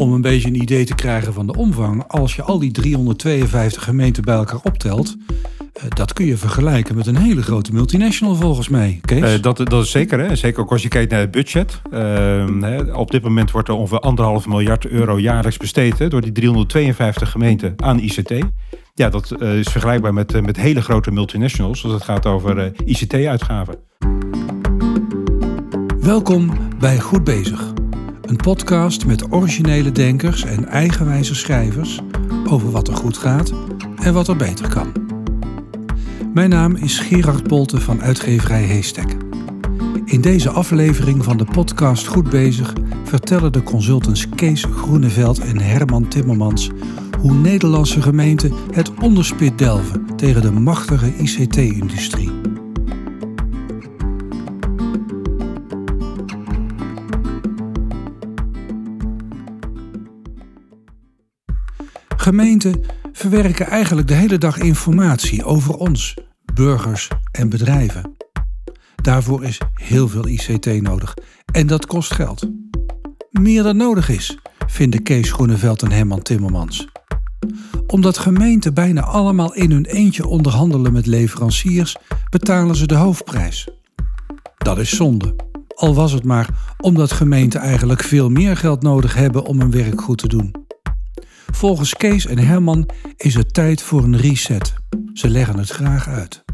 om een beetje een idee te krijgen van de omvang, als je al die 352 gemeenten bij elkaar optelt, eh, dat kun je vergelijken met een hele grote multinational volgens mij. Kees? Uh, dat, dat is zeker, hè? zeker ook als je kijkt naar het budget. Uh, hè, op dit moment wordt er ongeveer anderhalf miljard euro jaarlijks besteed hè, door die 352 gemeenten aan ICT. Ja, dat uh, is vergelijkbaar met, met hele grote multinationals als het gaat over ICT-uitgaven. Welkom bij Goed Bezig. Een podcast met originele denkers en eigenwijze schrijvers over wat er goed gaat en wat er beter kan. Mijn naam is Gerard Bolte van uitgeverij Heestek. In deze aflevering van de podcast Goed Bezig vertellen de consultants Kees Groeneveld en Herman Timmermans hoe Nederlandse gemeenten het onderspit delven tegen de machtige ICT-industrie. Gemeenten verwerken eigenlijk de hele dag informatie over ons, burgers en bedrijven. Daarvoor is heel veel ICT nodig en dat kost geld. Meer dan nodig is, vinden Kees Groeneveld en Herman Timmermans. Omdat gemeenten bijna allemaal in hun eentje onderhandelen met leveranciers, betalen ze de hoofdprijs. Dat is zonde. Al was het maar omdat gemeenten eigenlijk veel meer geld nodig hebben om hun werk goed te doen. Volgens Kees en Herman is het tijd voor een reset. Ze leggen het graag uit.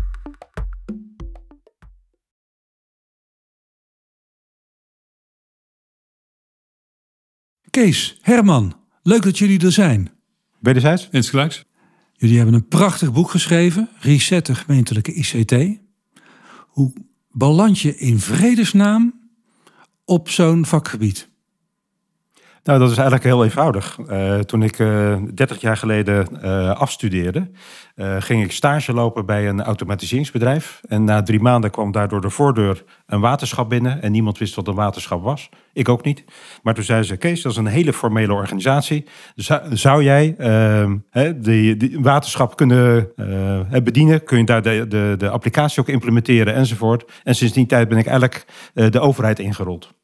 Kees, Herman, leuk dat jullie er zijn. Wederzijds? Insgelijks. Jullie hebben een prachtig boek geschreven, Reset de gemeentelijke ICT. Hoe beland je in vredesnaam op zo'n vakgebied? Nou, dat is eigenlijk heel eenvoudig. Uh, toen ik uh, eh, 30 jaar geleden uh, afstudeerde, ging ik stage lopen bij een automatiseringsbedrijf. En na drie maanden kwam daar door de voordeur een waterschap binnen. En niemand wist wat een waterschap was. Ik ook niet. Maar toen zeiden ze, Kees, dat is een hele formele organisatie. Zou, jij ehm, die, die, waterschap kunnen bedienen? Kun je daar de, de, de applicatie ook implementeren enzovoort? En sinds die tijd ben ik eigenlijk de overheid ingerold.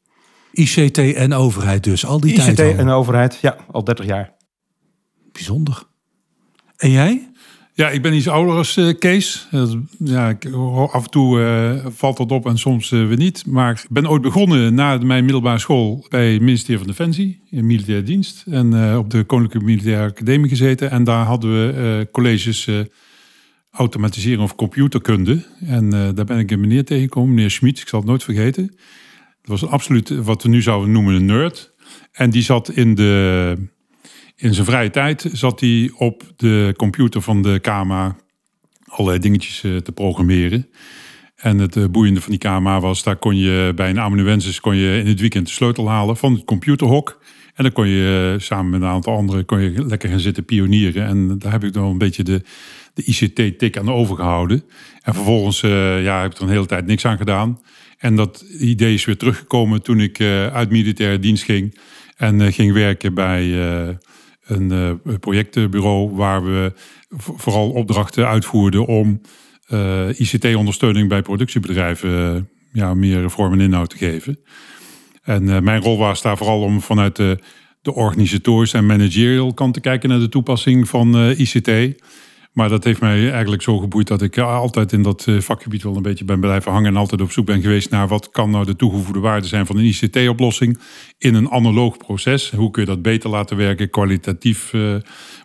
ICT en overheid dus, al die ICT tijd ICT en overheid, ja, al 30 jaar. Bijzonder. En jij? Ja, ik ben iets ouder als uh, Kees. ja, af en toe uh, valt dat op en soms uh, weer niet. Maar ik ben ooit begonnen na mijn middelbare school bij het ministerie van Defensie in militaire dienst. En op de Koninklijke Militaire Academie gezeten. En daar hadden we colleges automatiseren of computerkunde. En daar ben ik een meneer tegengekomen, meneer Schmid, ik zal het nooit vergeten. Dat was absoluut wat we nu zouden noemen een nerd. En die zat in, de, in zijn vrije tijd zat hij op de computer van de KMA allerlei dingetjes eh, te programmeren. En het eh, boeiende van die KMA was, daar kon je bij een amanuensis kon je in het weekend de sleutel halen van het computerhok. En dan kon je eh, samen met een aantal anderen kon je lekker gaan zitten pionieren. En daar heb ik dan een beetje de, de ICT-tik aan overgehouden. En vervolgens ja, heb ik er een hele tijd niks aan gedaan. En dat idee is weer teruggekomen toen ik uh, uit militaire dienst ging. En uh, ging werken bij uh, een projectbureau waar we vooral opdrachten uitvoerden om ICT-ondersteuning bij productiebedrijven ja, meer vorm en inhoud te geven. En mijn rol was daar vooral om vanuit de, de organisatorische en managerial kant te kijken naar de toepassing van ICT. Maar dat heeft mij eigenlijk zo geboeid dat ik altijd in dat eh, vakgebied wel een beetje ben blijven hangen. En altijd op zoek ben geweest naar wat kan nou de toegevoegde waarde zijn van een ICT-oplossing in een analoog proces. Hoe kun je dat beter laten werken, kwalitatief uh,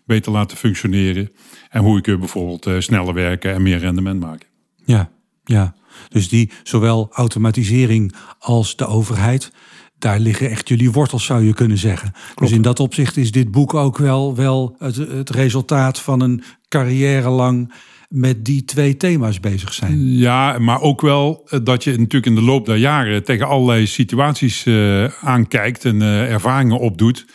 beter laten functioneren. En hoe kun je bijvoorbeeld sneller werken en meer rendement maken. Ja, ja. Dus die zowel automatisering als de overheid daar liggen echt jullie wortels, zou je kunnen zeggen. Dus in dat opzicht is dit boek ook wel, wel het, het resultaat van een carrière lang met die twee thema's bezig zijn. Ja, maar ook wel eh, dat je natuurlijk in de loop der jaren tegen allerlei situaties uh, aankijkt en uh, ervaringen opdoet.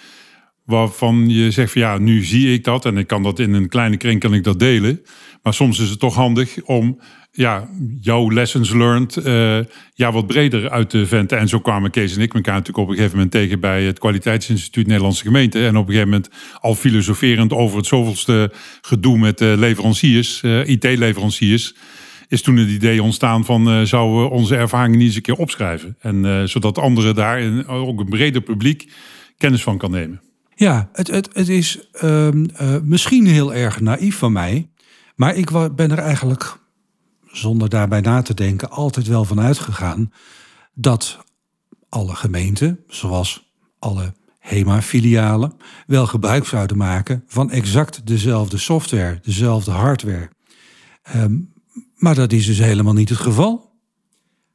Waarvan je zegt van ja, nu zie ik dat en ik kan dat in een kleine kring kan ik dat delen. Maar soms is het toch handig om ja, jouw lessons learned uh, ja, wat breder uit te venten. En zo kwamen Kees en ik elkaar natuurlijk op een gegeven moment tegen bij het Kwaliteitsinstituut Nederlandse Gemeente. En op een gegeven moment al filosoferend over het zoveelste gedoe met uh, leveranciers, eh, IT-leveranciers. Is toen het idee ontstaan van zouden we onze ervaringen niet eens een keer opschrijven. En zodat anderen daar, ook een breder publiek, kennis van kan nemen. Ja, het, het, het is ehm, eh, misschien heel erg naïef van mij. Maar ik ben er eigenlijk, zonder daarbij na te denken, altijd wel van uitgegaan dat alle gemeenten, zoals alle HEMA-filialen, wel gebruik zouden maken van exact dezelfde software, dezelfde hardware. Ehm, maar dat is dus helemaal niet het geval.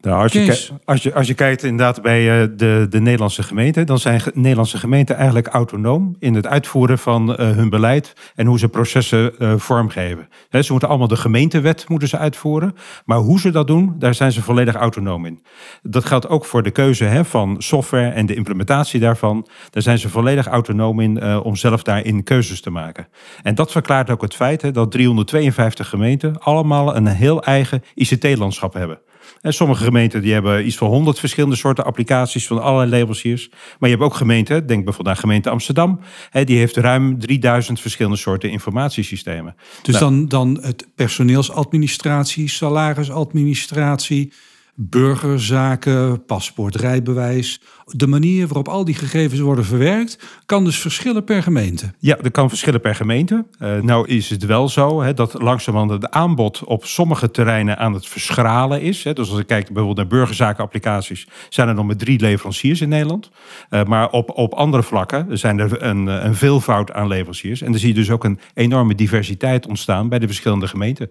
Nou, als, je ki- als, je, als je kijkt inderdaad bij eh, de, de Nederlandse gemeenten, dan zijn ge- Nederlandse gemeenten eigenlijk autonoom in het uitvoeren van eh, hun beleid en hoe ze processen eh, vormgeven. Ze moeten allemaal de gemeentewet moeten ze uitvoeren, maar hoe ze dat doen, daar zijn ze volledig autonoom in. Dat geldt ook voor de keuze van software en de implementatie daarvan. Daar zijn ze volledig autonoom in om zelf daarin keuzes te maken. En dat verklaart ook het feit dat 352 gemeenten allemaal een heel eigen ICT-landschap hebben. En sommige gemeenten die hebben iets van 100 verschillende soorten applicaties van allerlei leveranciers. Maar je hebt ook gemeenten, denk bijvoorbeeld aan gemeente Amsterdam, hè, die heeft ruim 3000 verschillende soorten informatiesystemen. Dus Nou. dan, dan het personeelsadministratie, salarisadministratie, burgerzaken, paspoort, rijbewijs. De manier waarop al die gegevens worden verwerkt, kan dus verschillen per gemeente. Ja, dat kan verschillen per gemeente. Eh, nou is het wel zo hè, dat langzamerhand het aanbod op sommige terreinen aan het verschralen is. Hè. Dus als ik kijk bijvoorbeeld naar burgerzakenapplicaties, zijn er nog maar drie leveranciers in Nederland. Eh, maar op, op andere vlakken zijn er een, eh, een veelvoud aan leveranciers. En dan zie je dus ook een enorme diversiteit ontstaan bij de verschillende gemeenten.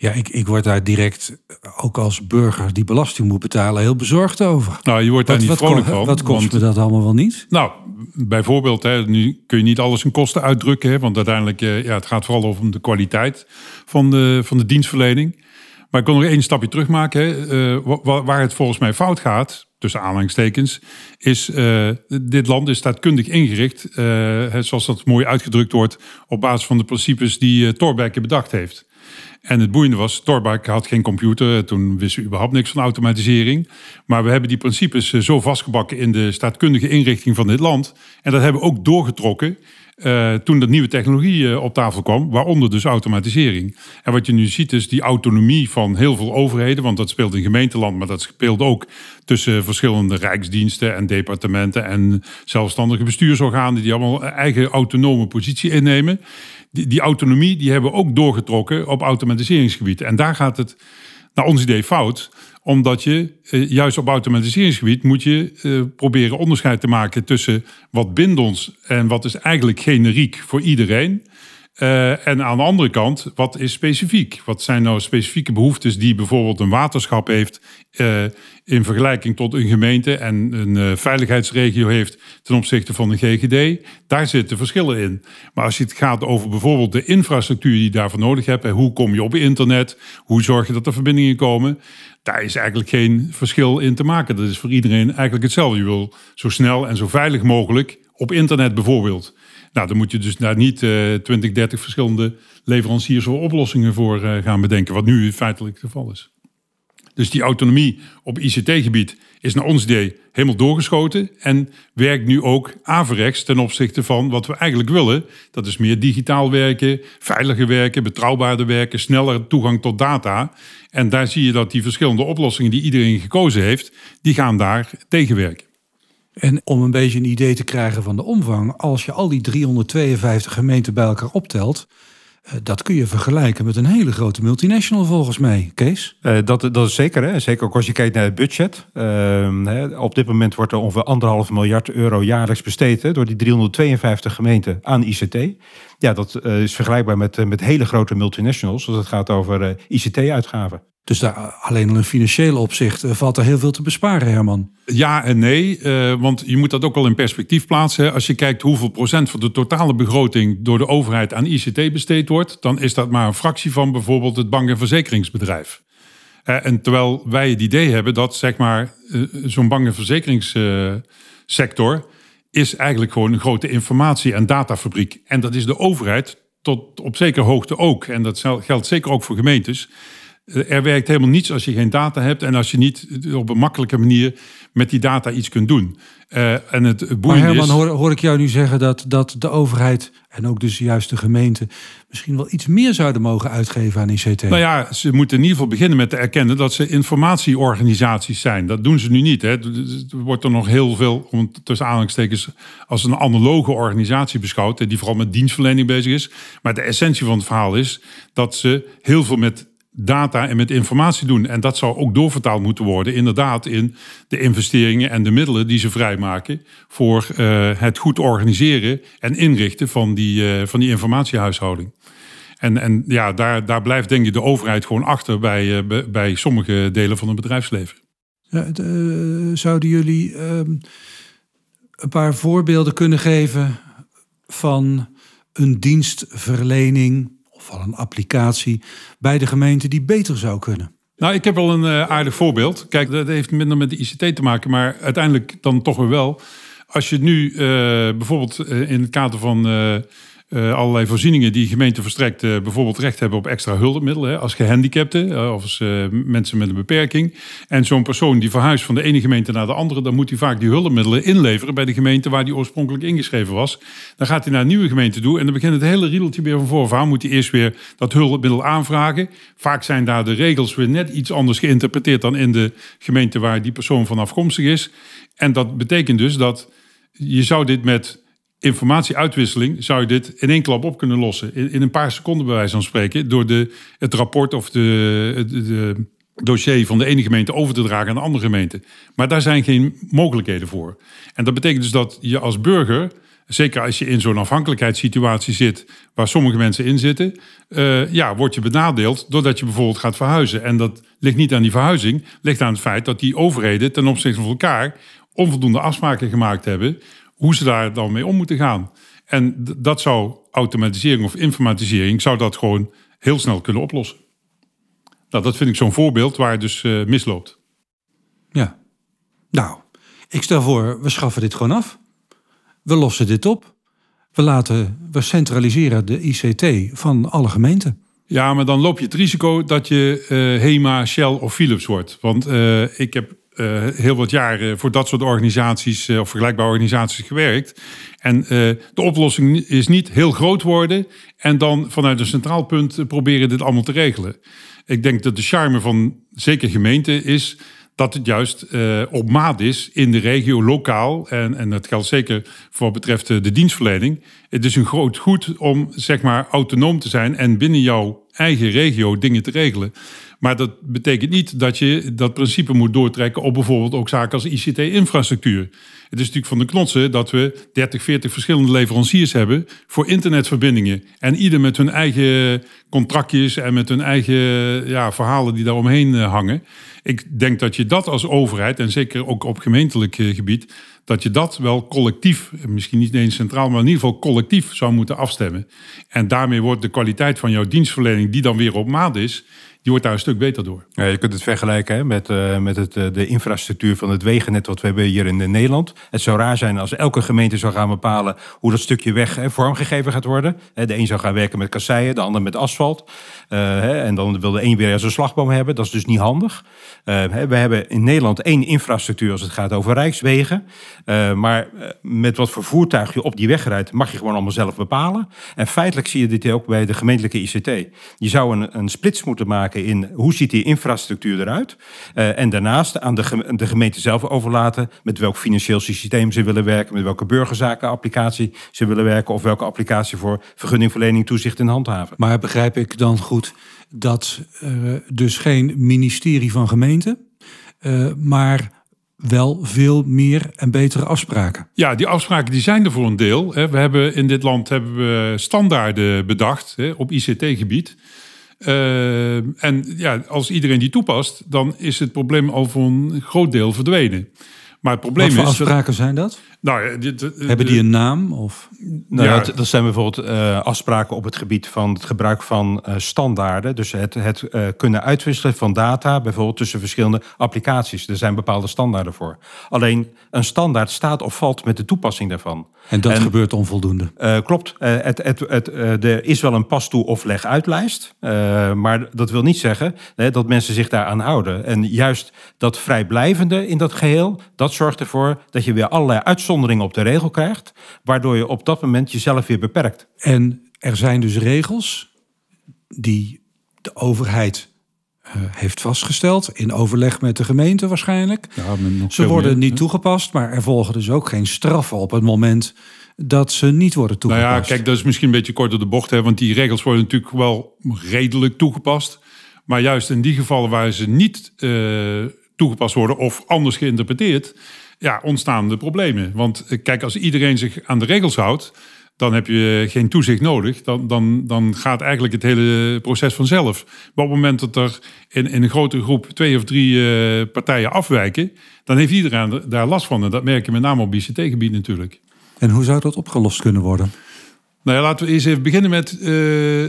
Ja, ik, ik word daar direct, ook als burger die belasting moet betalen, heel bezorgd over. Nou, je wordt daar Wat, niet wat, vrolijk ko- van. wat kost want- me dat allemaal wel niet? Nou, bijvoorbeeld, hè, nu kun je niet alles in kosten uitdrukken. Hè, want uiteindelijk, eh, ja, het gaat vooral over de kwaliteit van de, van de dienstverlening. Maar ik kon nog één stapje terugmaken. Hè. Eh, wa- wa- waar het volgens mij fout gaat, tussen aanhalingstekens, is eh, dit land is staatkundig ingericht, eh, zoals dat mooi uitgedrukt wordt, op basis van de principes die uh, Thorbecke bedacht heeft. En het boeiende was, Torbak had geen computer. Toen wisten we überhaupt niks van automatisering. Maar we hebben die principes eh, zo vastgebakken in de staatkundige inrichting van dit land. En dat hebben we ook doorgetrokken eh, toen de nieuwe technologie eh, op tafel kwam. Waaronder dus automatisering. En wat je nu ziet is die autonomie van heel veel overheden. Want dat speelt in gemeenteland, maar dat speelt ook tussen verschillende rijksdiensten en departementen. En zelfstandige bestuursorganen die allemaal eigen autonome positie innemen die, die autonomie die hebben we ook doorgetrokken op automatiseringsgebied. En daar gaat het naar ons idee fout. Omdat je eh, juist op automatiseringsgebied moet je eh, proberen onderscheid te maken tussen wat bindt ons en wat is eigenlijk generiek voor iedereen. Uh, en aan de andere kant, wat is specifiek? Wat zijn nou specifieke behoeftes die bijvoorbeeld een waterschap heeft uh, in vergelijking tot een gemeente en een uh, veiligheidsregio heeft ten opzichte van een GGD? Daar zitten verschillen in. Maar als je het gaat over bijvoorbeeld de infrastructuur die je daarvoor nodig hebt, en hoe kom je op internet, hoe zorg je dat er verbindingen komen, daar is eigenlijk geen verschil in te maken. Dat is voor iedereen eigenlijk hetzelfde. Je wil zo snel en zo veilig mogelijk op internet bijvoorbeeld. Nou, dan moet je dus daar niet uh, 20, 30 verschillende leveranciers of oplossingen voor uh, gaan bedenken, wat nu feitelijk het geval is. Dus die autonomie op ICT-gebied is naar ons idee helemaal doorgeschoten en werkt nu ook averechts ten opzichte van wat we eigenlijk willen. Dat is meer digitaal werken, veiliger werken, betrouwbaarder werken, sneller toegang tot data. En daar zie je dat die verschillende oplossingen die iedereen gekozen heeft, die gaan daar tegenwerken. En om een beetje een idee te krijgen van de omvang, als je al die 352 gemeenten bij elkaar optelt, uh, dat kun je vergelijken met een hele grote multinational volgens mij, Kees. Uh, dat, dat is zeker, hè? zeker ook als je kijkt naar het budget. Hè, op dit moment wordt er ongeveer anderhalf miljard euro jaarlijks besteed hè, door die 352 gemeenten aan ICT. Ja, dat uh, is vergelijkbaar met, met hele grote multinationals als het gaat over ICT-uitgaven. Dus daar alleen al in financieel opzicht uh, valt er heel veel te besparen, Herman. Ja en nee, uh, want je moet dat ook wel in perspectief plaatsen. Als je kijkt hoeveel procent van de totale begroting door de overheid aan ICT besteed wordt, dan is dat maar een fractie van bijvoorbeeld het bank- en verzekeringsbedrijf. Uh, en terwijl wij het idee hebben dat zeg maar zo'n bank- en verzekeringssector is eigenlijk gewoon een grote informatie- en datafabriek. En dat is de overheid tot op zekere hoogte ook. En dat geldt zeker ook voor gemeentes Eh, Er werkt helemaal niets als je geen data hebt en als je niet op een makkelijke manier met die data iets kunt doen. Eh, en het, Maar Herman, is... hoor, hoor ik jou nu zeggen dat, dat de overheid en ook dus juist de gemeente misschien wel iets meer zouden mogen uitgeven aan ICT? Nou ja, ze moeten in ieder geval beginnen met te erkennen dat ze informatieorganisaties zijn. Dat doen ze nu niet. Hè. Er wordt er nog heel veel, om tussen aanhalingstekens, als een analoge organisatie beschouwd, die vooral met dienstverlening bezig is. Maar de essentie van het verhaal is dat ze heel veel met data en met informatie doen. En dat zou ook doorvertaald moeten worden, inderdaad, in de investeringen en de middelen die ze vrijmaken voor eh, het goed organiseren en inrichten van die, eh, van die informatiehuishouding. En, en ja, daar, daar blijft denk ik de overheid gewoon achter bij, eh, bij- sommige delen van het bedrijfsleven. Ja, zouden jullie ehm, een paar voorbeelden kunnen geven van een dienstverlening van een applicatie bij de gemeente die beter zou kunnen? Nou, ik heb wel een eh, aardig voorbeeld. Kijk, dat heeft minder met de ICT te maken, maar uiteindelijk dan toch weer wel. Als je nu eh, bijvoorbeeld eh, in het kader van eh, allerlei voorzieningen die gemeente verstrekt, eh, bijvoorbeeld recht hebben op extra hulpmiddelen, als gehandicapten eh, of als mensen met een beperking. En zo'n persoon die verhuist van de ene gemeente naar de andere, dan moet hij vaak die hulpmiddelen inleveren bij de gemeente waar die oorspronkelijk ingeschreven was. Dan gaat hij naar een nieuwe gemeente toe en dan begint het hele riedeltje weer van vooraf Moet hij eerst weer dat hulpmiddel aanvragen. Vaak zijn daar de regels weer net iets anders geïnterpreteerd dan in de gemeente waar die persoon van afkomstig is. En dat betekent dus dat je zou dit met informatieuitwisseling zou je dit in één klap op kunnen lossen. In, in een paar seconden bij wijze van spreken. Door de, het rapport of de, het- de, dossier van de ene gemeente over te dragen aan de andere gemeente. Maar daar zijn geen mogelijkheden voor. En dat betekent dus dat je als burger, zeker als je in zo'n afhankelijkheidssituatie zit, waar sommige mensen in zitten, eh, ja, word je benadeeld doordat je bijvoorbeeld gaat verhuizen. En dat ligt niet aan die verhuizing, ligt aan het feit dat die overheden ten opzichte van elkaar onvoldoende afspraken gemaakt hebben hoe ze daar dan mee om moeten gaan. En dat zou automatisering of informatisering zou dat gewoon heel snel kunnen oplossen. Nou, dat vind ik zo'n voorbeeld waar het dus eh, misloopt. Ja. Nou, ik stel voor, we schaffen dit gewoon af. We lossen dit op. We laten, we centraliseren de ICT van alle gemeenten. Ja, maar dan loop je het risico dat je eh, HEMA, Shell of Philips wordt. Want eh, ik heb eh, heel wat jaren voor dat soort organisaties eh, of vergelijkbare organisaties gewerkt. En eh, de oplossing is niet heel groot worden en dan vanuit een centraal punt proberen dit allemaal te regelen. Ik denk dat de charme van zeker gemeenten is dat het juist op maat is in de regio, lokaal. En, en dat geldt zeker voor wat betreft de dienstverlening. Het is een groot goed om zeg maar autonoom te zijn en binnen jouw eigen regio dingen te regelen. Maar dat betekent niet dat je dat principe moet doortrekken op bijvoorbeeld ook zaken als ICT-infrastructuur. Het is natuurlijk van de knotsen dat we 30, 40 verschillende leveranciers hebben voor internetverbindingen. En ieder met hun eigen contractjes en met hun eigen ja, verhalen die daaromheen eh, hangen. Ik denk dat je dat als overheid, en zeker ook op gemeentelijk eh, gebied, dat je dat wel collectief, misschien niet eens centraal, maar in ieder geval collectief zou moeten afstemmen. En daarmee wordt de kwaliteit van jouw dienstverlening, die dan weer op maat is, die wordt daar een stuk beter door. Je kunt het vergelijken hè, met, eh, met het, eh, de infrastructuur van het wegennet wat we hebben hier in eh, Nederland. Het zou raar zijn als elke gemeente zou gaan bepalen hoe dat stukje weg hè, vormgegeven gaat worden. De een zou gaan werken met kasseien, de ander met asfalt. Hè, en dan wil de een weer zo'n slagboom hebben. Dat is dus niet handig. We hebben in Nederland één infrastructuur als het gaat over rijkswegen. Maar met wat voor voertuig je op die weg rijdt, mag je gewoon allemaal zelf bepalen. En feitelijk zie je dit ook bij de gemeentelijke ICT. Je zou een, een splits moeten maken in hoe ziet die infrastructuur eruit. Eh, en daarnaast aan de, de gemeente zelf overlaten met welk financieel systeem ze willen werken, met welke burgerzakenapplicatie ze willen werken of welke applicatie voor vergunningverlening, toezicht en handhaven. Maar begrijp ik dan goed dat eh, dus geen ministerie van gemeente, eh, maar wel veel meer en betere afspraken? Ja, die afspraken die zijn er voor een deel. hè. We hebben in dit land hebben we standaarden bedacht hè, op ICT-gebied. Eh, en ja, als iedereen die toepast, dan is het probleem al voor een groot deel verdwenen. Maar het probleem Wat voor is. dat- afspraken zijn dat? Nou, dit, eh, Hebben die een naam? Of? Nou, Ja. dat, dat zijn bijvoorbeeld eh, afspraken op het gebied van het gebruik van eh, standaarden. Dus het, het eh, kunnen uitwisselen van data, bijvoorbeeld tussen verschillende applicaties. Er zijn bepaalde standaarden voor. Alleen een standaard staat of valt met de toepassing daarvan. En dat En- gebeurt onvoldoende. Eh, klopt. Eh, het, het, het, eh, er is wel een pas toe of leg uitlijst. eh, maar dat wil niet zeggen hè, dat mensen zich daaraan houden. En juist dat vrijblijvende in dat geheel, dat zorgt ervoor dat je weer allerlei uitzonderingen op de regel krijgt. Waardoor je op dat moment jezelf weer beperkt. En er zijn dus regels die de overheid eh, heeft vastgesteld. In overleg met de gemeente waarschijnlijk. Ja, Ze worden meer, niet hè? toegepast, maar er volgen dus ook geen straffen op het moment dat ze niet worden Nou toegepast. ja, kijk, dat is misschien een beetje kort door de bocht, hè, want die regels worden natuurlijk wel redelijk toegepast. Maar juist in die gevallen waar ze niet eh, toegepast worden of anders geïnterpreteerd, ja, ontstaan de problemen. Want eh, kijk, als iedereen zich aan de regels houdt, dan heb je geen toezicht nodig. Dan, dan, dan gaat eigenlijk het hele proces vanzelf. Maar op het moment dat er in, in een grote groep twee of drie eh, partijen afwijken, dan heeft iedereen daar last van. En dat merk je met name op ICT-gebied natuurlijk. En hoe zou dat opgelost kunnen worden? Nou laten we eens even beginnen met... eh,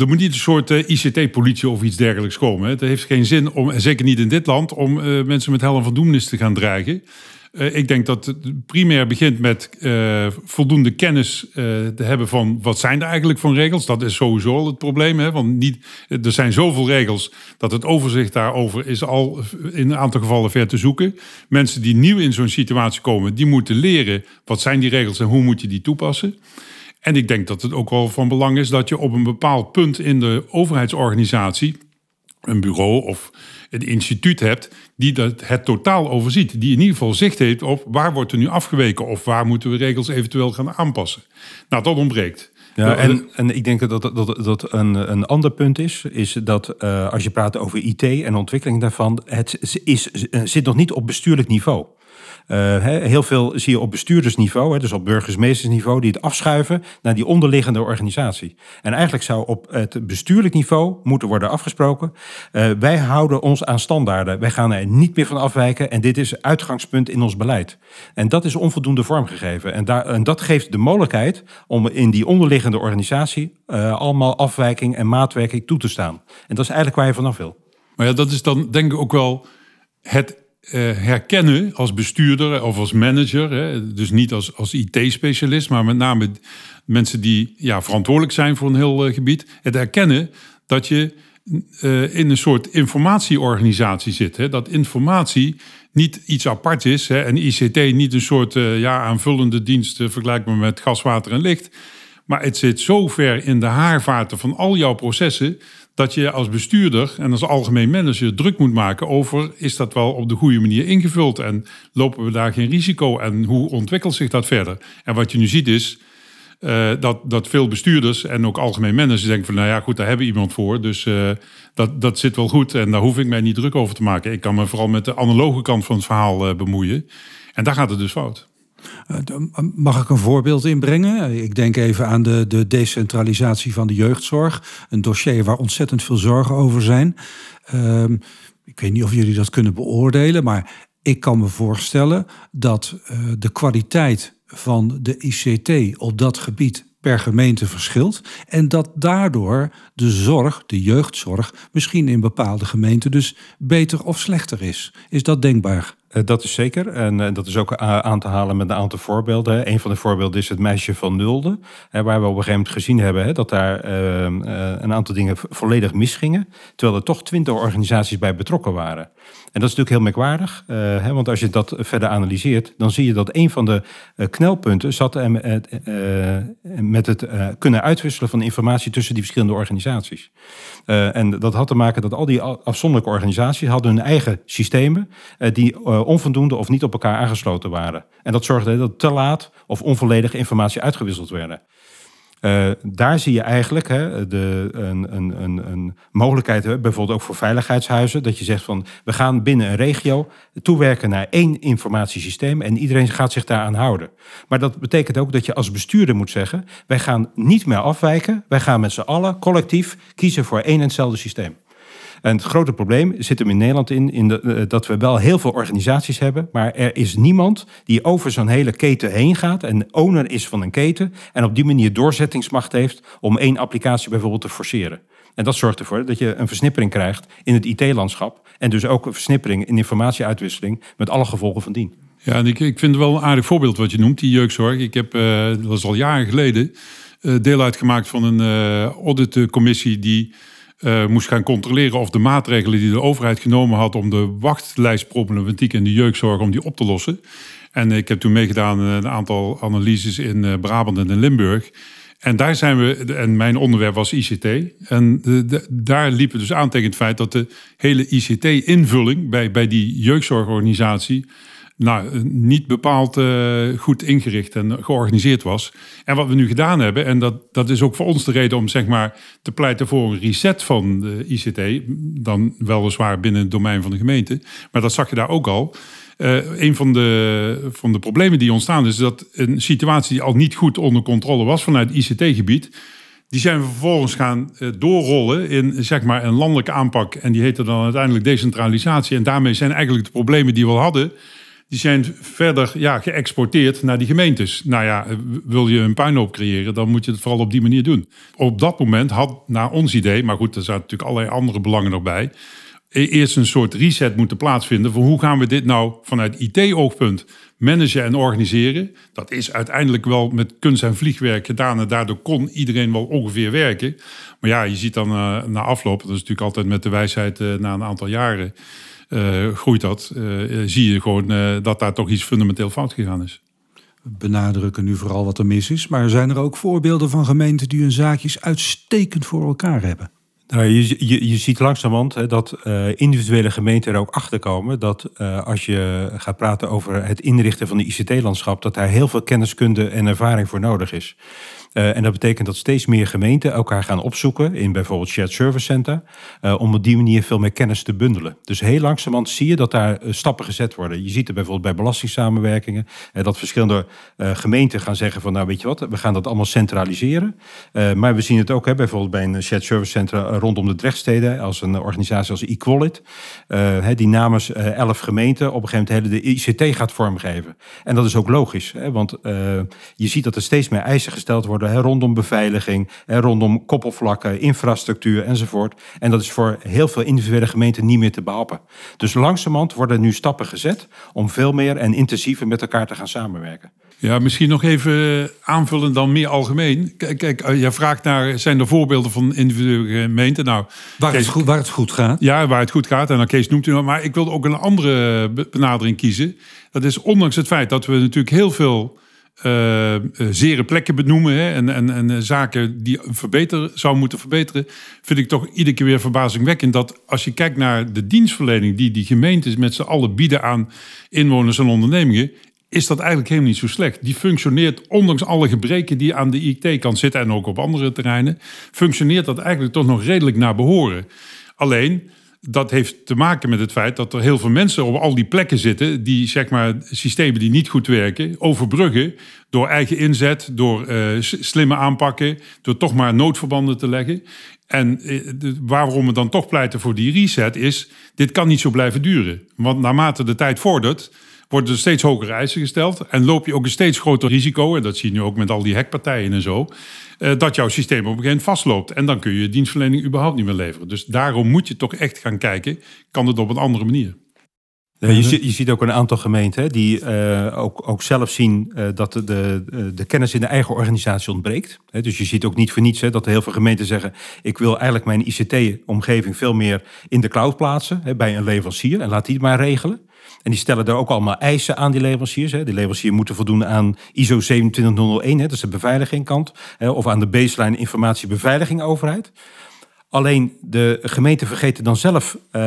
er moet niet een soort eh, ICT-politie of iets dergelijks komen. hè. Het heeft geen zin, om, en zeker niet in dit land, om mensen met hel en verdoemenis te gaan dreigen. Ik denk dat het primair begint met voldoende kennis te hebben van wat zijn er eigenlijk van regels. Dat is sowieso al het probleem. Hè? Want niet, er zijn zoveel regels dat het overzicht daarover is al in een aantal gevallen ver te zoeken. Mensen die nieuw in zo'n situatie komen, die moeten leren wat zijn die regels en hoe moet je die toepassen. En ik denk dat het ook wel van belang is dat je op een bepaald punt in de overheidsorganisatie, een bureau of een instituut hebt, die dat het totaal overziet. Die in ieder geval zicht heeft op waar wordt er nu afgeweken of waar moeten we regels eventueel gaan aanpassen. Nou, dat ontbreekt. Ja, en, en ik denk dat dat, dat, dat een, een ander punt is, is dat eh, als je praat over IT en ontwikkeling daarvan, het is, zit nog niet op bestuurlijk niveau. Eh, heel veel zie je op bestuurdersniveau, dus op burgemeestersniveau, die het afschuiven naar die onderliggende organisatie. En eigenlijk zou op het bestuurlijk niveau moeten worden afgesproken. eh, wij houden ons aan standaarden. Wij gaan er niet meer van afwijken. En dit is uitgangspunt in ons beleid. En dat is onvoldoende vormgegeven. En, daar, en dat geeft de mogelijkheid om in die onderliggende organisatie eh, allemaal afwijking en maatwerking toe te staan. En dat is eigenlijk waar je vanaf wil. Maar ja, dat is dan denk ik ook wel het herkennen als bestuurder of als manager. Hè? Dus niet als, als IT-specialist, maar met name mensen die ja, verantwoordelijk zijn voor een heel eh, gebied. Het herkennen dat je eh, in een soort informatieorganisatie zit. Hè? Dat informatie niet iets apart is hè? en ICT niet een soort eh, ja, aanvullende dienst eh, vergelijkbaar met gas, water en licht. Maar het zit zo ver in de haarvaten van al jouw processen dat je als bestuurder en als algemeen manager druk moet maken over is dat wel op de goede manier ingevuld en lopen we daar geen risico en hoe ontwikkelt zich dat verder? En wat je nu ziet is eh, dat, dat veel bestuurders en ook algemeen managers denken van nou ja goed, daar hebben we iemand voor, dus eh, dat, dat zit wel goed en daar hoef ik mij niet druk over te maken. Ik kan me vooral met de analoge kant van het verhaal eh, bemoeien en daar gaat het dus fout. Eh, Mag ik een voorbeeld inbrengen? Ik denk even aan de, de decentralisatie van de jeugdzorg. Een dossier waar ontzettend veel zorgen over zijn. Ehm, ik weet niet of jullie dat kunnen beoordelen, maar ik kan me voorstellen dat eh, de kwaliteit van de ICT op dat gebied per gemeente verschilt. En dat daardoor de zorg, de jeugdzorg, misschien in bepaalde gemeenten dus beter of slechter is. Is dat denkbaar? Uh, dat is zeker. En uh, dat is ook aan te halen met een aantal voorbeelden. Een van de voorbeelden is het meisje van Nulde. Waar we op een gegeven moment gezien hebben dat daar uh, een aantal dingen volledig misgingen. Terwijl er toch twintig organisaties bij betrokken waren. En dat is natuurlijk heel merkwaardig. Want als je dat verder analyseert, dan zie je dat een van de knelpunten zat met het kunnen uitwisselen van informatie tussen die verschillende organisaties. en dat had te maken dat al die afzonderlijke organisaties hadden hun eigen systemen die uh, onvoldoende of niet op elkaar aangesloten waren. En dat zorgde dat te laat of onvolledige informatie uitgewisseld werden. Uh, daar zie je eigenlijk hè, de, een, een, een, een mogelijkheid, bijvoorbeeld ook voor veiligheidshuizen, dat je zegt van we gaan binnen een regio toewerken naar één informatiesysteem en iedereen gaat zich daaraan houden. Maar dat betekent ook dat je als bestuurder moet zeggen, wij gaan niet meer afwijken, wij gaan met z'n allen collectief kiezen voor één en hetzelfde systeem. En het grote probleem zit hem in Nederland in, in eh, dat we wel heel veel organisaties hebben, maar er is niemand die over zo'n hele keten heen gaat en owner is van een keten en op die manier doorzettingsmacht heeft om één applicatie bijvoorbeeld te forceren. En dat zorgt ervoor dat je een versnippering krijgt in het IT-landschap en dus ook een versnippering in informatieuitwisseling met alle gevolgen van dien. Ja, en ik, ik vind het wel een aardig voorbeeld wat je noemt, die jeugdzorg. Ik heb, uh, dat was al jaren geleden, uh, deel uitgemaakt van een auditcommissie die moest gaan controleren of de maatregelen die de overheid genomen had om de wachtlijstproblematiek in de jeugdzorg om die op te lossen. En ik heb toen meegedaan een aantal analyses in Brabant en in Limburg. En daar zijn we, en mijn onderwerp was ICT. En de, de, daar liepen dus aan tegen het feit dat de hele ICT-invulling bij, bij die jeugdzorgorganisatie nou, niet bepaald uh, goed ingericht en georganiseerd was. En wat we nu gedaan hebben, en dat, dat is ook voor ons de reden om zeg maar, te pleiten voor een reset van de ICT, dan weliswaar binnen het domein van de gemeente, maar dat zag je daar ook al. Uh, een van de, van de problemen die ontstaan is dat een situatie die al niet goed onder controle was vanuit ICT-gebied, die zijn we vervolgens gaan doorrollen in zeg maar, een landelijke aanpak. En die heette dan uiteindelijk decentralisatie. En daarmee zijn eigenlijk de problemen die we al hadden, die zijn verder ja, geëxporteerd naar die gemeentes. Nou ja, wil je een puinhoop creëren, dan moet je het vooral op die manier doen. Op dat moment had, naar ons idee, maar goed, er zaten natuurlijk allerlei andere belangen nog bij, e-, eerst een soort reset moeten plaatsvinden voor hoe gaan we dit nou vanuit IT-oogpunt managen en organiseren. Dat is uiteindelijk wel met kunst en vliegwerk gedaan en daardoor kon iedereen wel ongeveer werken. Maar ja, je ziet dan uh, na afloop, dat is natuurlijk altijd met de wijsheid uh, na een aantal jaren groeit dat, uh, zie je gewoon uh, dat daar toch iets fundamenteel fout gegaan is. We benadrukken nu vooral wat er mis is, maar zijn er ook voorbeelden van gemeenten die hun zaakjes uitstekend voor elkaar hebben? Nou, je, je, je ziet langzamerhand hè, dat uh, individuele gemeenten er ook achter komen dat uh, als je gaat praten over het inrichten van de ICT-landschap, dat daar heel veel kenniskunde en ervaring voor nodig is. Uh, en dat betekent dat steeds meer gemeenten elkaar gaan opzoeken in bijvoorbeeld shared service center, uh, om op die manier veel meer kennis te bundelen. Dus heel langzamerhand zie je dat daar uh, stappen gezet worden. Je ziet het bijvoorbeeld bij belastingssamenwerkingen, dat verschillende gemeenten gaan zeggen van nou weet je wat, we gaan dat allemaal centraliseren. maar we zien het ook hè, bijvoorbeeld bij een shared service center rondom de Drechtsteden, als een organisatie als Equalit, die namens elf gemeenten op een gegeven moment de ICT gaat vormgeven. En dat is ook logisch, hè, want je ziet dat er steeds meer eisen gesteld worden worden, hè, rondom beveiliging, hè, rondom koppelvlakken, infrastructuur enzovoort. En dat is voor heel veel individuele gemeenten niet meer te behappen. Dus langzamerhand worden nu stappen gezet om veel meer en intensiever met elkaar te gaan samenwerken. Ja, misschien nog even aanvullen dan meer algemeen. Kijk, kijk eh, je vraagt naar, zijn er voorbeelden van individuele gemeenten? Nou, waar, het goed, waar het goed gaat. Ja, waar het goed gaat. En dan Kees noemt u nog. Maar ik wilde ook een andere benadering kiezen. Dat is ondanks het feit dat we natuurlijk heel veel uh, zere plekken benoemen hè, en, en, en eh, zaken die verbeteren, zou moeten verbeteren, vind ik toch iedere keer weer verbazingwekkend dat als je kijkt naar de dienstverlening die die gemeentes met z'n allen bieden aan inwoners en ondernemingen, is dat eigenlijk helemaal niet zo slecht. Die functioneert, ondanks alle gebreken die aan de IT-kant zitten en ook op andere terreinen, functioneert dat eigenlijk toch nog redelijk naar behoren. Alleen, dat heeft te maken met het feit dat er heel veel mensen op al die plekken zitten die zeg maar systemen die niet goed werken overbruggen door eigen inzet, door uh, slimme aanpakken, door toch maar noodverbanden te leggen. En uh, waarom we dan toch pleiten voor die reset is, dit kan niet zo blijven duren. Want naarmate de tijd vordert, worden er steeds hogere eisen gesteld. En loop je ook een steeds groter risico, en dat zie je nu ook met al die hackpartijen en zo, uh, dat jouw systeem op een gegeven moment vastloopt. En dan kun je dienstverlening überhaupt niet meer leveren. Dus daarom moet je toch echt gaan kijken, kan het op een andere manier? Je, ziet, je, ziet ook een aantal gemeenten die uh, ook, ook zelf zien uh, dat de, de, kennis in de eigen organisatie ontbreekt. He, dus je ziet ook niet voor niets hè, dat heel veel gemeenten zeggen: Ik wil eigenlijk mijn ICT-omgeving veel meer in de cloud plaatsen bij een leverancier en laat die het maar regelen. En die stellen daar ook allemaal eisen aan die leveranciers. Hè. Die leveranciers moeten voldoen aan ISO 27001, hè, dat is de beveiligingkant. Of aan de baseline informatiebeveiliging overheid. Alleen de gemeente vergeten dan zelf uh,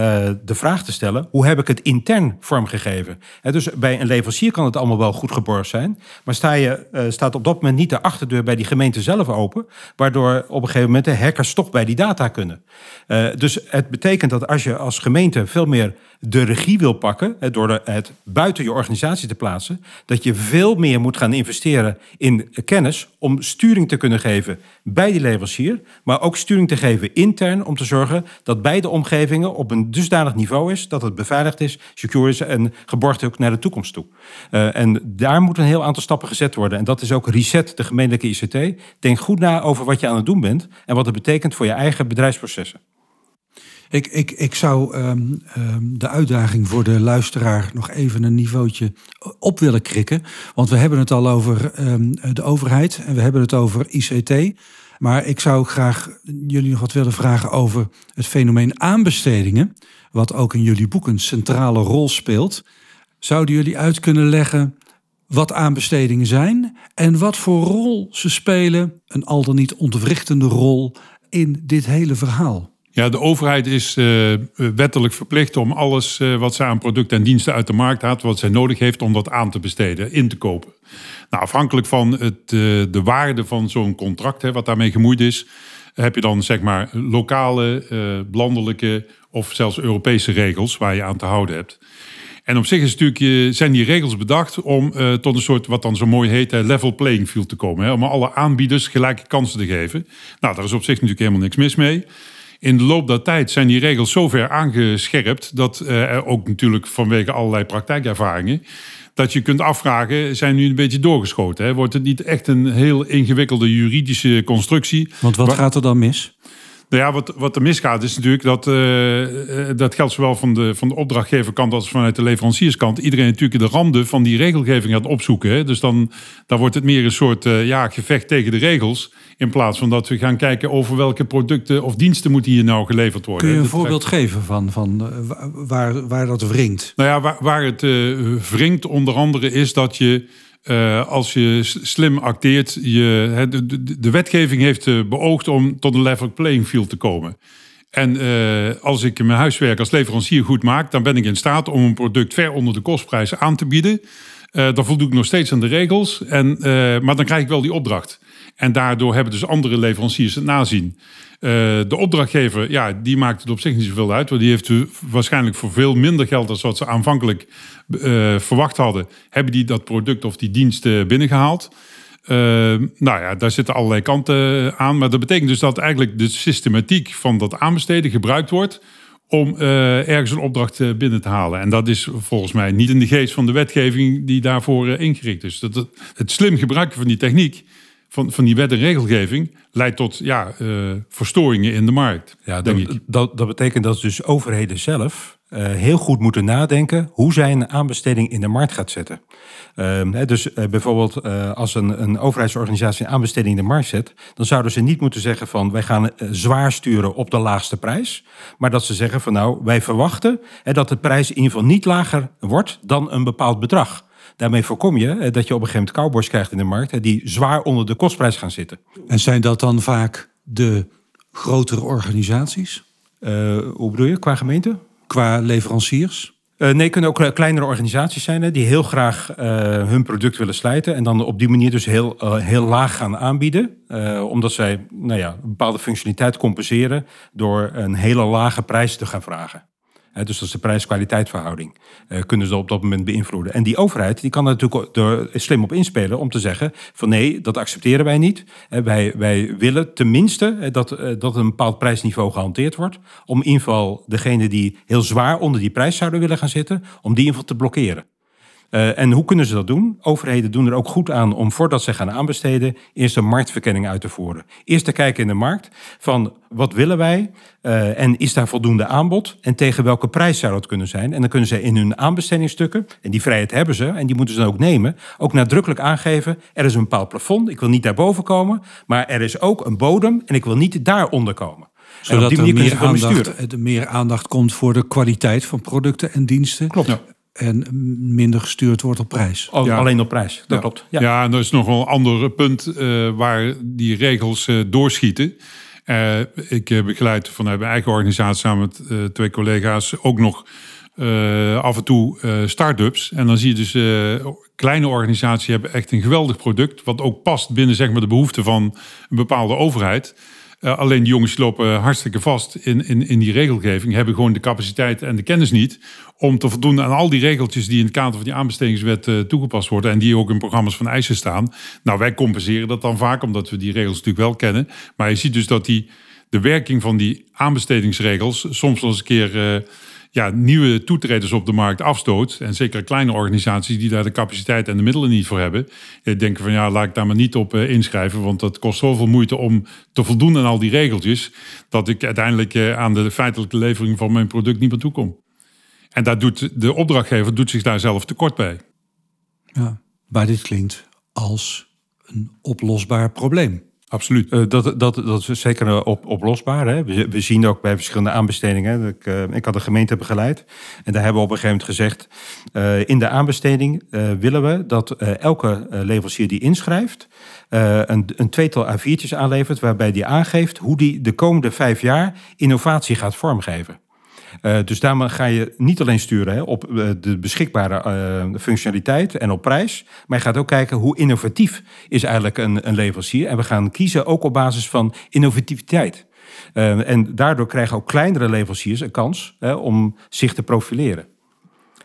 de vraag te stellen: hoe heb ik het intern vormgegeven? Dus bij een leverancier kan het allemaal wel goed geborgd zijn, maar sta je, uh, staat op dat moment niet de achterdeur bij die gemeente zelf open, waardoor op een gegeven moment de hackers toch bij die data kunnen. Uh, dus het betekent dat als je als gemeente veel meer de regie wil pakken, door het buiten je organisatie te plaatsen, dat je veel meer moet gaan investeren in kennis om sturing te kunnen geven bij die leverancier, maar ook sturing te geven in om te zorgen dat beide omgevingen op een dusdanig niveau is dat het beveiligd is, secure is en geborgd ook naar de toekomst toe. Uh, en daar moet een heel aantal stappen gezet worden. En dat is ook reset de gemeentelijke ICT. Denk goed na over wat je aan het doen bent en wat het betekent voor je eigen bedrijfsprocessen. Ik, ik, ik zou um, um, de uitdaging voor de luisteraar nog even een niveautje op willen krikken. Want we hebben het al over um, de overheid en we hebben het over ICT. Maar ik zou graag jullie nog wat willen vragen over het fenomeen aanbestedingen. Wat ook in jullie boek een centrale rol speelt. Zouden jullie uit kunnen leggen wat aanbestedingen zijn en wat voor rol ze spelen, een al dan niet ontwrichtende rol in dit hele verhaal? Ja, de overheid is uh, wettelijk verplicht om alles uh, wat ze aan producten en diensten uit de markt haalt, wat zij nodig heeft om dat aan te besteden, in te kopen. Nou, afhankelijk van het, uh, de waarde van zo'n contract, hè, wat daarmee gemoeid is, heb je dan zeg maar lokale, landelijke of zelfs Europese regels waar je aan te houden hebt. En op zich is natuurlijk, zijn die regels bedacht om tot een soort, wat dan zo mooi heet, level playing field te komen. Hè, om alle aanbieders gelijke kansen te geven. Nou, daar is op zich natuurlijk helemaal niks mis mee. In de loop der tijd zijn die regels zo ver aangescherpt dat uh, ook natuurlijk vanwege allerlei praktijkervaringen dat je kunt afvragen, zijn nu een beetje doorgeschoten? Hè? Wordt het niet echt een heel ingewikkelde juridische constructie? Want wat gaat er dan mis? Nou ja, wat, wat er misgaat is natuurlijk dat uh, dat geldt zowel van de, van de opdrachtgeverkant als vanuit de leverancierskant. Iedereen natuurlijk de randen van die regelgeving gaat opzoeken. Hè? Dus dan, dan wordt het meer een soort uh, ja, gevecht tegen de regels. In plaats van dat we gaan kijken over welke producten of diensten moeten hier nou geleverd worden. Kun je een voorbeeld geven van, van waar, waar dat wringt? Nou ja, waar, waar het uh, wringt onder andere is dat je uh, als je slim acteert, je, de, de, de wetgeving heeft uh, beoogd om tot een level playing field te komen. En uh, als ik mijn huiswerk als leverancier goed maak, dan ben ik in staat om een product ver onder de kostprijs aan te bieden. dan voldoe ik nog steeds aan de regels, en, maar dan krijg ik wel die opdracht. En daardoor hebben dus andere leveranciers het nazien. Uh, de opdrachtgever, ja, die maakt het op zich niet zoveel uit. Die heeft waarschijnlijk voor veel minder geld dan wat ze aanvankelijk uh, verwacht hadden, hebben die dat product of die dienst uh, binnengehaald. nou ja, daar zitten allerlei kanten aan. Maar dat betekent dus dat eigenlijk de systematiek van dat aanbesteden gebruikt wordt om ergens een opdracht binnen te halen. En dat is volgens mij niet in de geest van de wetgeving die daarvoor ingericht is. Dat, het slim gebruiken van die techniek van, van die wet en regelgeving leidt tot ja, uh, verstoringen in de markt. Ja, dat, dat, dat, betekent dat dus overheden zelf uh, heel goed moeten nadenken hoe zij een aanbesteding in de markt gaat zetten. Uh, dus uh, bijvoorbeeld als een, een overheidsorganisatie een aanbesteding in de markt zet, dan zouden ze niet moeten zeggen van wij gaan zwaar sturen op de laagste prijs, maar dat ze zeggen van nou wij verwachten dat de prijs in ieder geval niet lager wordt dan een bepaald bedrag. Daarmee voorkom je eh, dat je op een gegeven moment cowboys krijgt in de markt die zwaar onder de kostprijs gaan zitten. En zijn dat dan vaak de grotere organisaties? Uh, hoe bedoel je, qua gemeente? Qua leveranciers? Uh, nee, kunnen ook kleinere organisaties zijn hè, die heel graag uh, hun product willen slijten. En dan op die manier dus heel, uh, heel laag gaan aanbieden. omdat zij nou ja, een bepaalde functionaliteit compenseren door een hele lage prijs te gaan vragen dus dat is de prijs-kwaliteitverhouding. Uh, kunnen ze op dat moment beïnvloeden. En die overheid die kan er natuurlijk er slim op inspelen om te zeggen: van nee, dat accepteren wij niet. Wij, wij willen tenminste dat, dat een bepaald prijsniveau gehanteerd wordt. Om in ieder geval degene die heel zwaar onder die prijs zouden willen gaan zitten, om die in ieder geval te blokkeren. Uh, en hoe kunnen ze dat doen? Overheden doen er ook goed aan om voordat ze gaan aanbesteden, eerst een marktverkenning uit te voeren. Eerst te kijken in de markt van wat willen wij uh, en is daar voldoende aanbod en tegen welke prijs zou dat kunnen zijn. En dan kunnen ze in hun aanbestedingsstukken, en die vrijheid hebben ze en die moeten ze dan ook nemen, ook nadrukkelijk aangeven, er is een bepaald plafond, ik wil niet daarboven komen, maar er is ook een bodem en ik wil niet daaronder komen zodat er meer aandacht, meer aandacht komt voor de kwaliteit van producten en diensten. Klopt. Ja en minder gestuurd wordt op prijs. Oh, Alleen op prijs, dat ja. klopt. Ja. ja, en er is nog wel een ander punt uh, waar die regels uh, doorschieten. Uh, ik begeleid vanuit mijn eigen organisatie samen met twee collega's ook nog af en toe start-ups. En dan zie je dus kleine organisaties hebben echt een geweldig product... wat ook past binnen zeg maar, de behoeften van een bepaalde overheid... Uh, alleen die jongens lopen hartstikke vast in, in, in die regelgeving, hebben gewoon de capaciteit en de kennis niet om te voldoen aan al die regeltjes die in het kader van die aanbestedingswet uh, toegepast worden en die ook in programma's van eisen staan. Nou, wij compenseren dat dan vaak omdat we die regels natuurlijk wel kennen. Maar je ziet dus dat die, de werking van die aanbestedingsregels soms wel eens een keer uh, ja, nieuwe toetreders op de markt afstoot. En zeker kleine organisaties die daar de capaciteit en de middelen niet voor hebben. Denken van ja, laat ik daar maar niet op inschrijven. Want dat kost zoveel moeite om te voldoen aan al die regeltjes. Dat ik uiteindelijk aan de feitelijke levering van mijn product niet meer toe kom. En daar doet de opdrachtgever doet zich daar zelf tekort bij. Ja, maar dit klinkt als een oplosbaar probleem. Absoluut. Uh, dat, dat, dat is zeker op, oplosbaar. Hè? We, we, zien ook bij verschillende aanbestedingen. Ik, uh, ik had een gemeente begeleid. En daar hebben we op een gegeven moment gezegd... Uh, in de aanbesteding willen we dat elke leverancier die inschrijft... een, een tweetal A4'tjes aanlevert... waarbij die aangeeft hoe die de komende vijf jaar innovatie gaat vormgeven. Uh, dus daarmee ga je niet alleen sturen hè, op uh, de beschikbare uh, functionaliteit en op prijs, maar je gaat ook kijken hoe innovatief is eigenlijk een, een leverancier. En we gaan kiezen ook op basis van innovativiteit. en daardoor krijgen ook kleinere leveranciers een kans hè, om zich te profileren.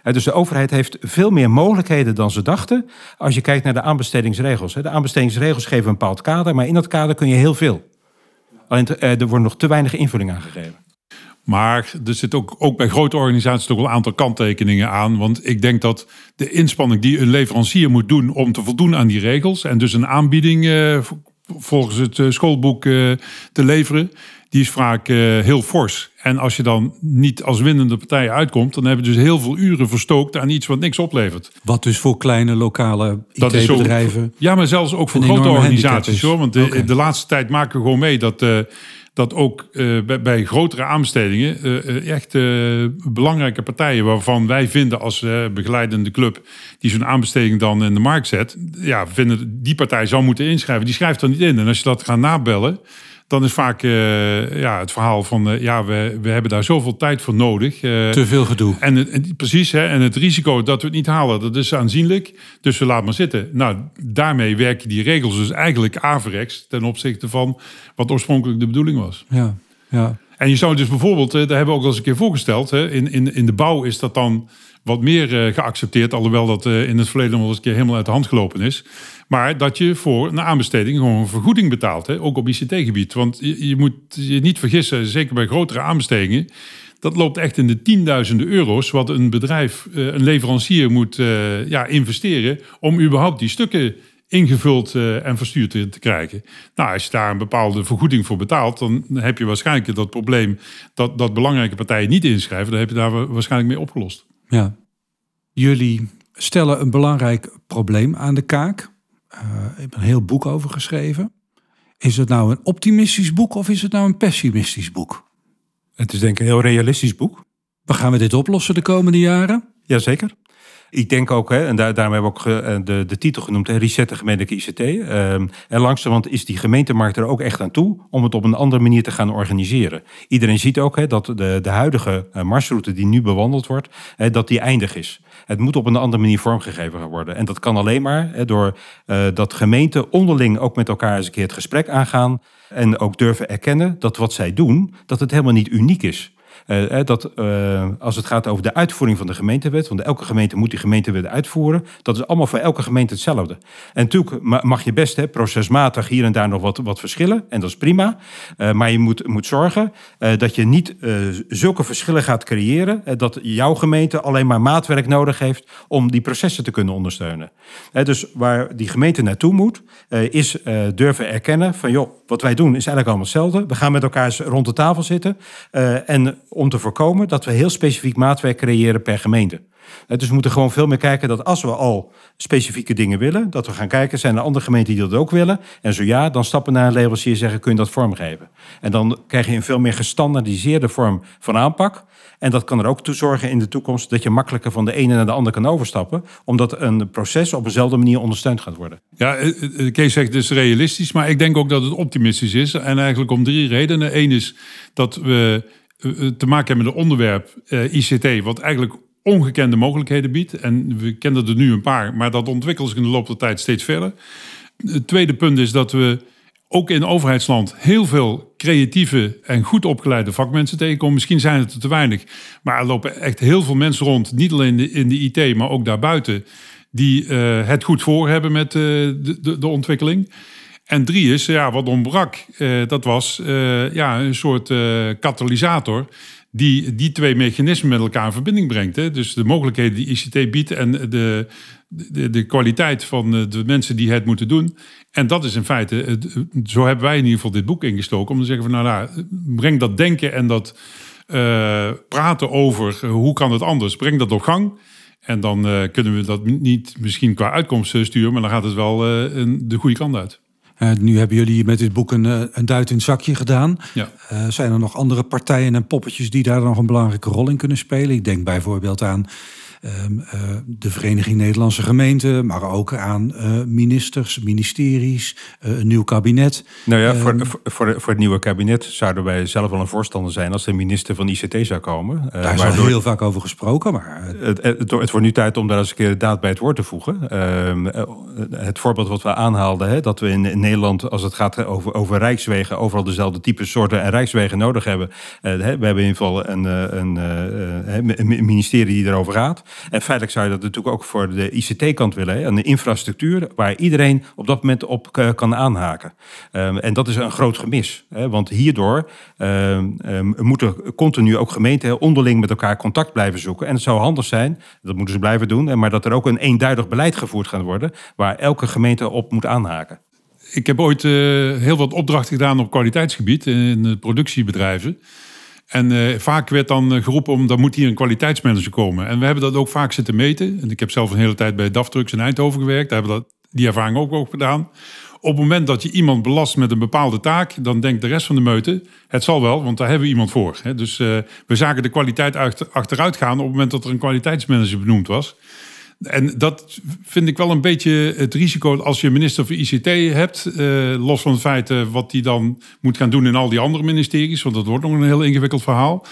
Dus de overheid heeft veel meer mogelijkheden dan ze dachten als je kijkt naar de aanbestedingsregels. De aanbestedingsregels geven een bepaald kader, maar in dat kader kun je heel veel. Alleen er wordt nog te weinig invulling aangegeven. Maar er zit ook, ook bij grote organisaties toch wel een aantal kanttekeningen aan. Want ik denk dat de inspanning die een leverancier moet doen om te voldoen aan die regels. En dus een aanbieding uh, volgens het schoolboek uh, te leveren. Die is vaak uh, heel fors. En als je dan niet als winnende partij uitkomt, dan hebben je dus heel veel uren verstookt aan iets wat niks oplevert. Wat dus voor kleine lokale IT-bedrijven. Ja, maar zelfs ook voor grote organisaties hoor. Want de, okay. de, laatste tijd maken we gewoon mee dat dat ook uh, bij, grotere aanbestedingen uh, echt belangrijke partijen waarvan wij vinden als begeleidende club die zo'n aanbesteding dan in de markt zet, ja, vinden die partij zou moeten inschrijven. Die schrijft er niet in. En als je dat gaat nabellen, dan is vaak uh, ja, het verhaal van uh, ja, we, we hebben daar zoveel tijd voor nodig. Uh, Te veel gedoe. En, en, precies, hè, en het risico dat we het niet halen, dat is aanzienlijk. Dus we laten maar zitten. Nou, daarmee werken die regels dus eigenlijk averechts ten opzichte van wat oorspronkelijk de bedoeling was. Ja, ja. En je zou dus bijvoorbeeld, daar hebben we ook al eens een keer voorgesteld, hè, in, in, in de bouw is dat dan wat meer uh, geaccepteerd. Alhoewel dat uh, in het verleden wel eens een keer helemaal uit de hand gelopen is. Maar dat je voor een aanbesteding gewoon een vergoeding betaalt. Hè? Ook op ICT-gebied. Want je, je, moet je niet vergissen, zeker bij grotere aanbestedingen. Dat loopt echt in de tienduizenden euro's. Wat een bedrijf, uh, een leverancier moet ja, investeren. om überhaupt die stukken ingevuld en verstuurd te, te, krijgen. Nou, als je daar een bepaalde vergoeding voor betaalt, dan heb je waarschijnlijk dat probleem dat, dat belangrijke partijen niet inschrijven. Dan heb je daar waarschijnlijk mee opgelost. Ja. Jullie stellen een belangrijk probleem aan de kaak. Uh, ik heb een heel boek over geschreven. Is het nou een optimistisch boek of is het nou een pessimistisch boek? Het is denk ik een heel realistisch boek. Maar gaan we dit oplossen de komende jaren? Jazeker. Ik denk ook, hè, en daar, daarom hebben we ook ge, de, de titel genoemd, Resetten gemeentelijke ICT. Um, en langzamerhand is die gemeentemarkt er ook echt aan toe om het op een andere manier te gaan organiseren. Iedereen ziet ook hè, dat de, de huidige marsroute die nu bewandeld wordt, hè, dat die eindig is. Het moet op een andere manier vormgegeven worden. En dat kan alleen maar hè, door uh, dat gemeenten onderling ook met elkaar eens een keer het gesprek aangaan. En ook durven erkennen dat wat zij doen, dat het helemaal niet uniek is. Uh, dat uh, als het gaat over de uitvoering van de gemeentewet, want elke gemeente moet die gemeentewet uitvoeren, dat is allemaal voor elke gemeente hetzelfde. En natuurlijk mag je best hè, procesmatig hier en daar nog wat, wat verschillen, en dat is prima. Maar je moet, moet zorgen dat je niet zulke verschillen gaat creëren, dat jouw gemeente alleen maar maatwerk nodig heeft om die processen te kunnen ondersteunen. dus waar die gemeente naartoe moet, is durven erkennen van joh, wat wij doen is eigenlijk allemaal hetzelfde. We gaan met elkaar rond de tafel zitten en om te voorkomen dat we heel specifiek maatwerk creëren per gemeente. Dus we moeten gewoon veel meer kijken dat als we al specifieke dingen willen, dat we gaan kijken, zijn er andere gemeenten die dat ook willen? En zo ja, dan stappen naar een leverancier en zeggen, kun je dat vormgeven? En dan krijg je een veel meer gestandardiseerde vorm van aanpak. En dat kan er ook toe zorgen in de toekomst dat je makkelijker van de ene naar de andere kan overstappen, omdat een proces op dezelfde manier ondersteund gaat worden. Ja, Kees zegt dus realistisch, maar ik denk ook dat het optimistisch is. En eigenlijk om drie redenen. Eén is dat we te maken hebben met een onderwerp uh, ICT, wat eigenlijk ongekende mogelijkheden biedt. En we kennen er nu een paar, maar dat ontwikkelt zich in de loop der tijd steeds verder. Het tweede punt is dat we ook in overheidsland heel veel creatieve en goed opgeleide vakmensen tegenkomen. Misschien zijn het er te weinig, maar er lopen echt heel veel mensen rond, niet alleen in de, IT, maar ook daarbuiten, die het goed voor hebben met de, de, de, ontwikkeling. En drie is, ja, wat ontbrak, uh, dat was ja, een soort katalysator die die twee mechanismen met elkaar in verbinding brengt. Hè? Dus de mogelijkheden die ICT biedt en de, de, de kwaliteit van de mensen die het moeten doen. En dat is in feite, zo hebben wij in ieder geval dit boek ingestoken, om te zeggen van nou, nou breng dat denken en dat uh, praten over hoe kan het anders, breng dat op gang. En dan uh, kunnen we dat niet misschien qua uitkomst sturen, maar dan gaat het wel uh, de goede kant uit. Uh, nu hebben jullie met dit boek een, een duit in het zakje gedaan. Ja. Uh, zijn er nog andere partijen en poppetjes die daar nog een belangrijke rol in kunnen spelen? Ik denk bijvoorbeeld aan de Vereniging Nederlandse Gemeenten, maar ook aan uh, ministers, ministeries, uh, een nieuw kabinet. Nou ja, voor, um, voor, voor, het nieuwe kabinet zouden wij zelf wel een voorstander zijn als de minister van ICT zou komen. daar is al heel vaak over gesproken, maar... Het, het, het, wordt nu tijd om daar eens een keer de daad bij het woord te voegen. Ehm, het voorbeeld wat we aanhaalden, hè, dat we in, in, Nederland, als het gaat over, over rijkswegen, overal dezelfde type soorten en rijkswegen nodig hebben. we hebben in ieder geval een, een, een ministerie die erover gaat. En feitelijk zou je dat natuurlijk ook voor de ICT-kant willen. Een infrastructuur waar iedereen op dat moment op kan aanhaken. Um, en dat is een groot gemis. Want hierdoor um, um, moeten continu ook gemeenten onderling met elkaar contact blijven zoeken. En het zou handig zijn, dat moeten ze blijven doen, maar dat er ook een eenduidig beleid gevoerd gaat worden waar elke gemeente op moet aanhaken. Ik heb ooit uh, heel wat opdrachten gedaan op kwaliteitsgebied in productiebedrijven. En uh, vaak werd dan uh, geroepen om, dan moet hier een kwaliteitsmanager komen. En we hebben dat ook vaak zitten meten. En ik heb zelf een hele tijd bij DAF Trucks in Eindhoven gewerkt. Daar hebben we dat, die ervaring ook, ook gedaan. Op het moment dat je iemand belast met een bepaalde taak, dan denkt de rest van de meute, het zal wel, want daar hebben we iemand voor. Dus uh, we zagen de kwaliteit achteruit gaan op het moment dat er een kwaliteitsmanager benoemd was. En dat vind ik wel een beetje het risico als je minister voor ICT hebt. Uh, los van het feit uh, wat die dan moet gaan doen in al die andere ministeries. Want dat wordt nog een heel ingewikkeld verhaal.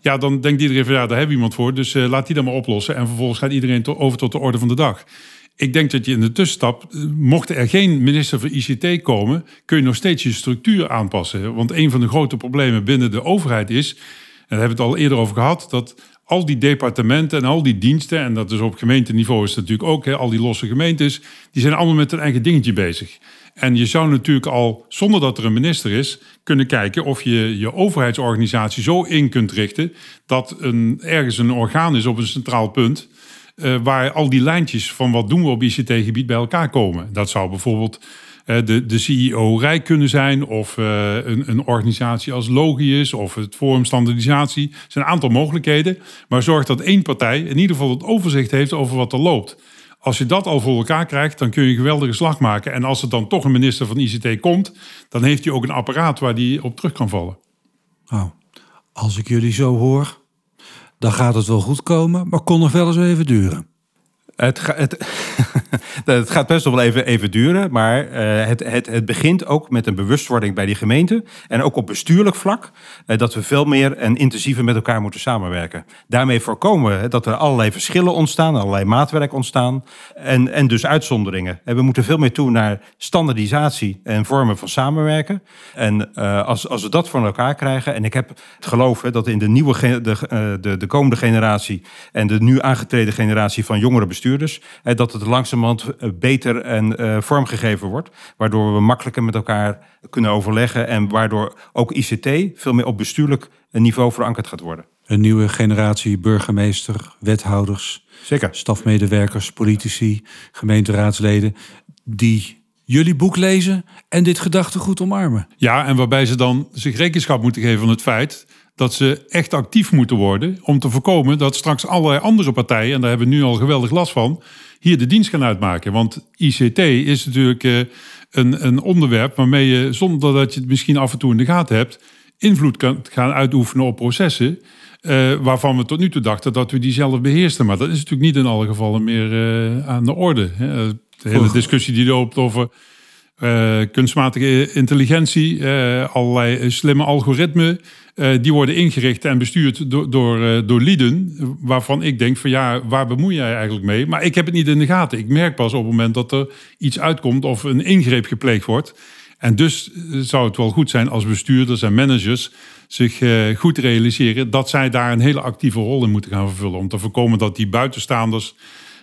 Ja, dan denkt iedereen van ja, daar hebben we iemand voor. Dus uh, laat die dan maar oplossen. En vervolgens gaat iedereen over tot de orde van de dag. Ik denk dat je in de tussenstap, mocht er geen minister voor ICT komen, kun je nog steeds je structuur aanpassen. Want een van de grote problemen binnen de overheid is, en daar hebben we het al eerder over gehad, dat al die departementen en al die diensten, en dat is op gemeenteniveau is het natuurlijk ook, al die losse gemeentes, die zijn allemaal met hun eigen dingetje bezig. En je zou natuurlijk al, zonder dat er een minister is, kunnen kijken of je je overheidsorganisatie zo in kunt richten dat een, ergens een orgaan is op een centraal punt. Uh, waar al die lijntjes van wat doen we op ICT-gebied bij elkaar komen. Dat zou bijvoorbeeld de, de CEO Rijk kunnen zijn, of uh, een, een, organisatie als Logius, of het Forum Standaardisatie. Er zijn een aantal mogelijkheden, maar zorg dat één partij in ieder geval het overzicht heeft over wat er loopt. Als je dat al voor elkaar krijgt, dan kun je een geweldige slag maken. En als er dan toch een minister van ICT komt, dan heeft hij ook een apparaat waar die op terug kan vallen. Oh, als ik jullie zo hoor, dan gaat het wel goed komen, maar kon nog wel eens even duren. Het, het, gaat best wel even, even duren, maar uh, het, het, het begint ook met een bewustwording bij die gemeente. En ook op bestuurlijk vlak, uh, dat we veel meer en intensiever met elkaar moeten samenwerken. Daarmee voorkomen we dat er allerlei verschillen ontstaan, allerlei maatwerk ontstaan en, en dus uitzonderingen. En we moeten veel meer toe naar standaardisatie en vormen van samenwerken. En uh, als, als we dat voor elkaar krijgen, en ik heb het geloof dat in de nieuwe, de, de, de komende generatie en de nu aangetreden generatie van jongere bestuurders, bestuurders. dat het langzamerhand eh, beter en uh, vormgegeven wordt. Waardoor we makkelijker met elkaar kunnen overleggen. En waardoor ook ICT veel meer op bestuurlijk niveau verankerd gaat worden. Een nieuwe generatie burgemeester, wethouders, Zeker. stafmedewerkers, politici, gemeenteraadsleden. Die jullie boek lezen en dit gedachtegoed omarmen. Ja, en waarbij ze dan zich rekenschap moeten geven van het feit dat ze echt actief moeten worden om te voorkomen dat straks allerlei andere partijen, en daar hebben we nu al geweldig last van, hier de dienst gaan uitmaken. Want ICT is natuurlijk uh, een, een onderwerp waarmee je, zonder dat je het misschien af en toe in de gaten hebt, invloed kan gaan uitoefenen op processen. Uh, waarvan we tot nu toe dachten dat we die zelf beheersten. Maar dat is natuurlijk niet in alle gevallen meer uh, aan de orde. Hè. De hele discussie die loopt over uh, kunstmatige intelligentie, allerlei slimme algoritmen. Uh, die worden ingericht en bestuurd door, door, door lieden. Waarvan ik denk van ja, waar bemoei jij eigenlijk mee? Maar ik heb het niet in de gaten. Ik merk pas op het moment dat er iets uitkomt of een ingreep gepleegd wordt. En dus eh, zou het wel goed zijn als bestuurders en managers zich eh, goed realiseren dat zij daar een hele actieve rol in moeten gaan vervullen. Om te voorkomen dat die buitenstaanders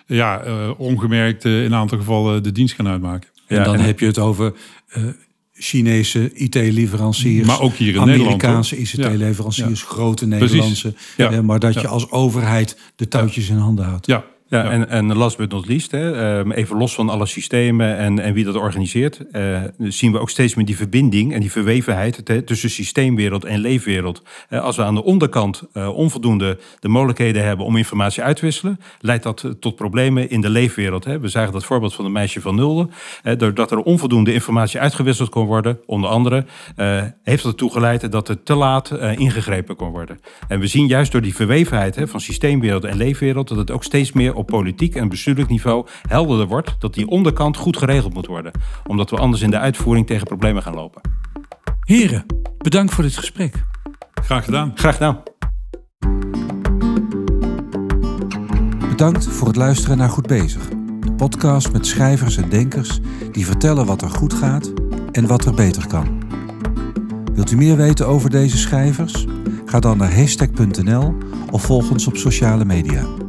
ja, uh, ongemerkt in een aantal gevallen de dienst gaan uitmaken. En dan heb je het over Chinese IT-leveranciers, maar ook hier in Amerikaanse ICT-leveranciers, grote Nederlandse. Ja. maar dat je als overheid de touwtjes in handen houdt. Ja, ja, En, en last but not least, ehm, even los van alle systemen en, en wie dat organiseert, uh, zien we ook steeds meer die verbinding en die verwevenheid tussen systeemwereld en leefwereld. Uh, als we aan de onderkant uh, onvoldoende de mogelijkheden hebben om informatie uit te wisselen, leidt dat tot problemen in de leefwereld. Hè. We zagen dat voorbeeld van de meisje van Nulde. doordat er onvoldoende informatie uitgewisseld kon worden, onder andere, heeft dat ertoe geleid dat er te laat ingegrepen kon worden. En we zien juist door die verwevenheid hè, van systeemwereld en leefwereld dat het ook steeds meer op politiek en bestuurlijk niveau helderder wordt dat die onderkant goed geregeld moet worden. Omdat we anders in de uitvoering tegen problemen gaan lopen. Heren, bedankt voor dit gesprek. Graag gedaan. Graag gedaan. Bedankt voor het luisteren naar Goed Bezig. De podcast met schrijvers en denkers die vertellen wat er goed gaat en wat er beter kan. Wilt u meer weten over deze schrijvers? Ga dan naar hashtag.nl of volg ons op sociale media.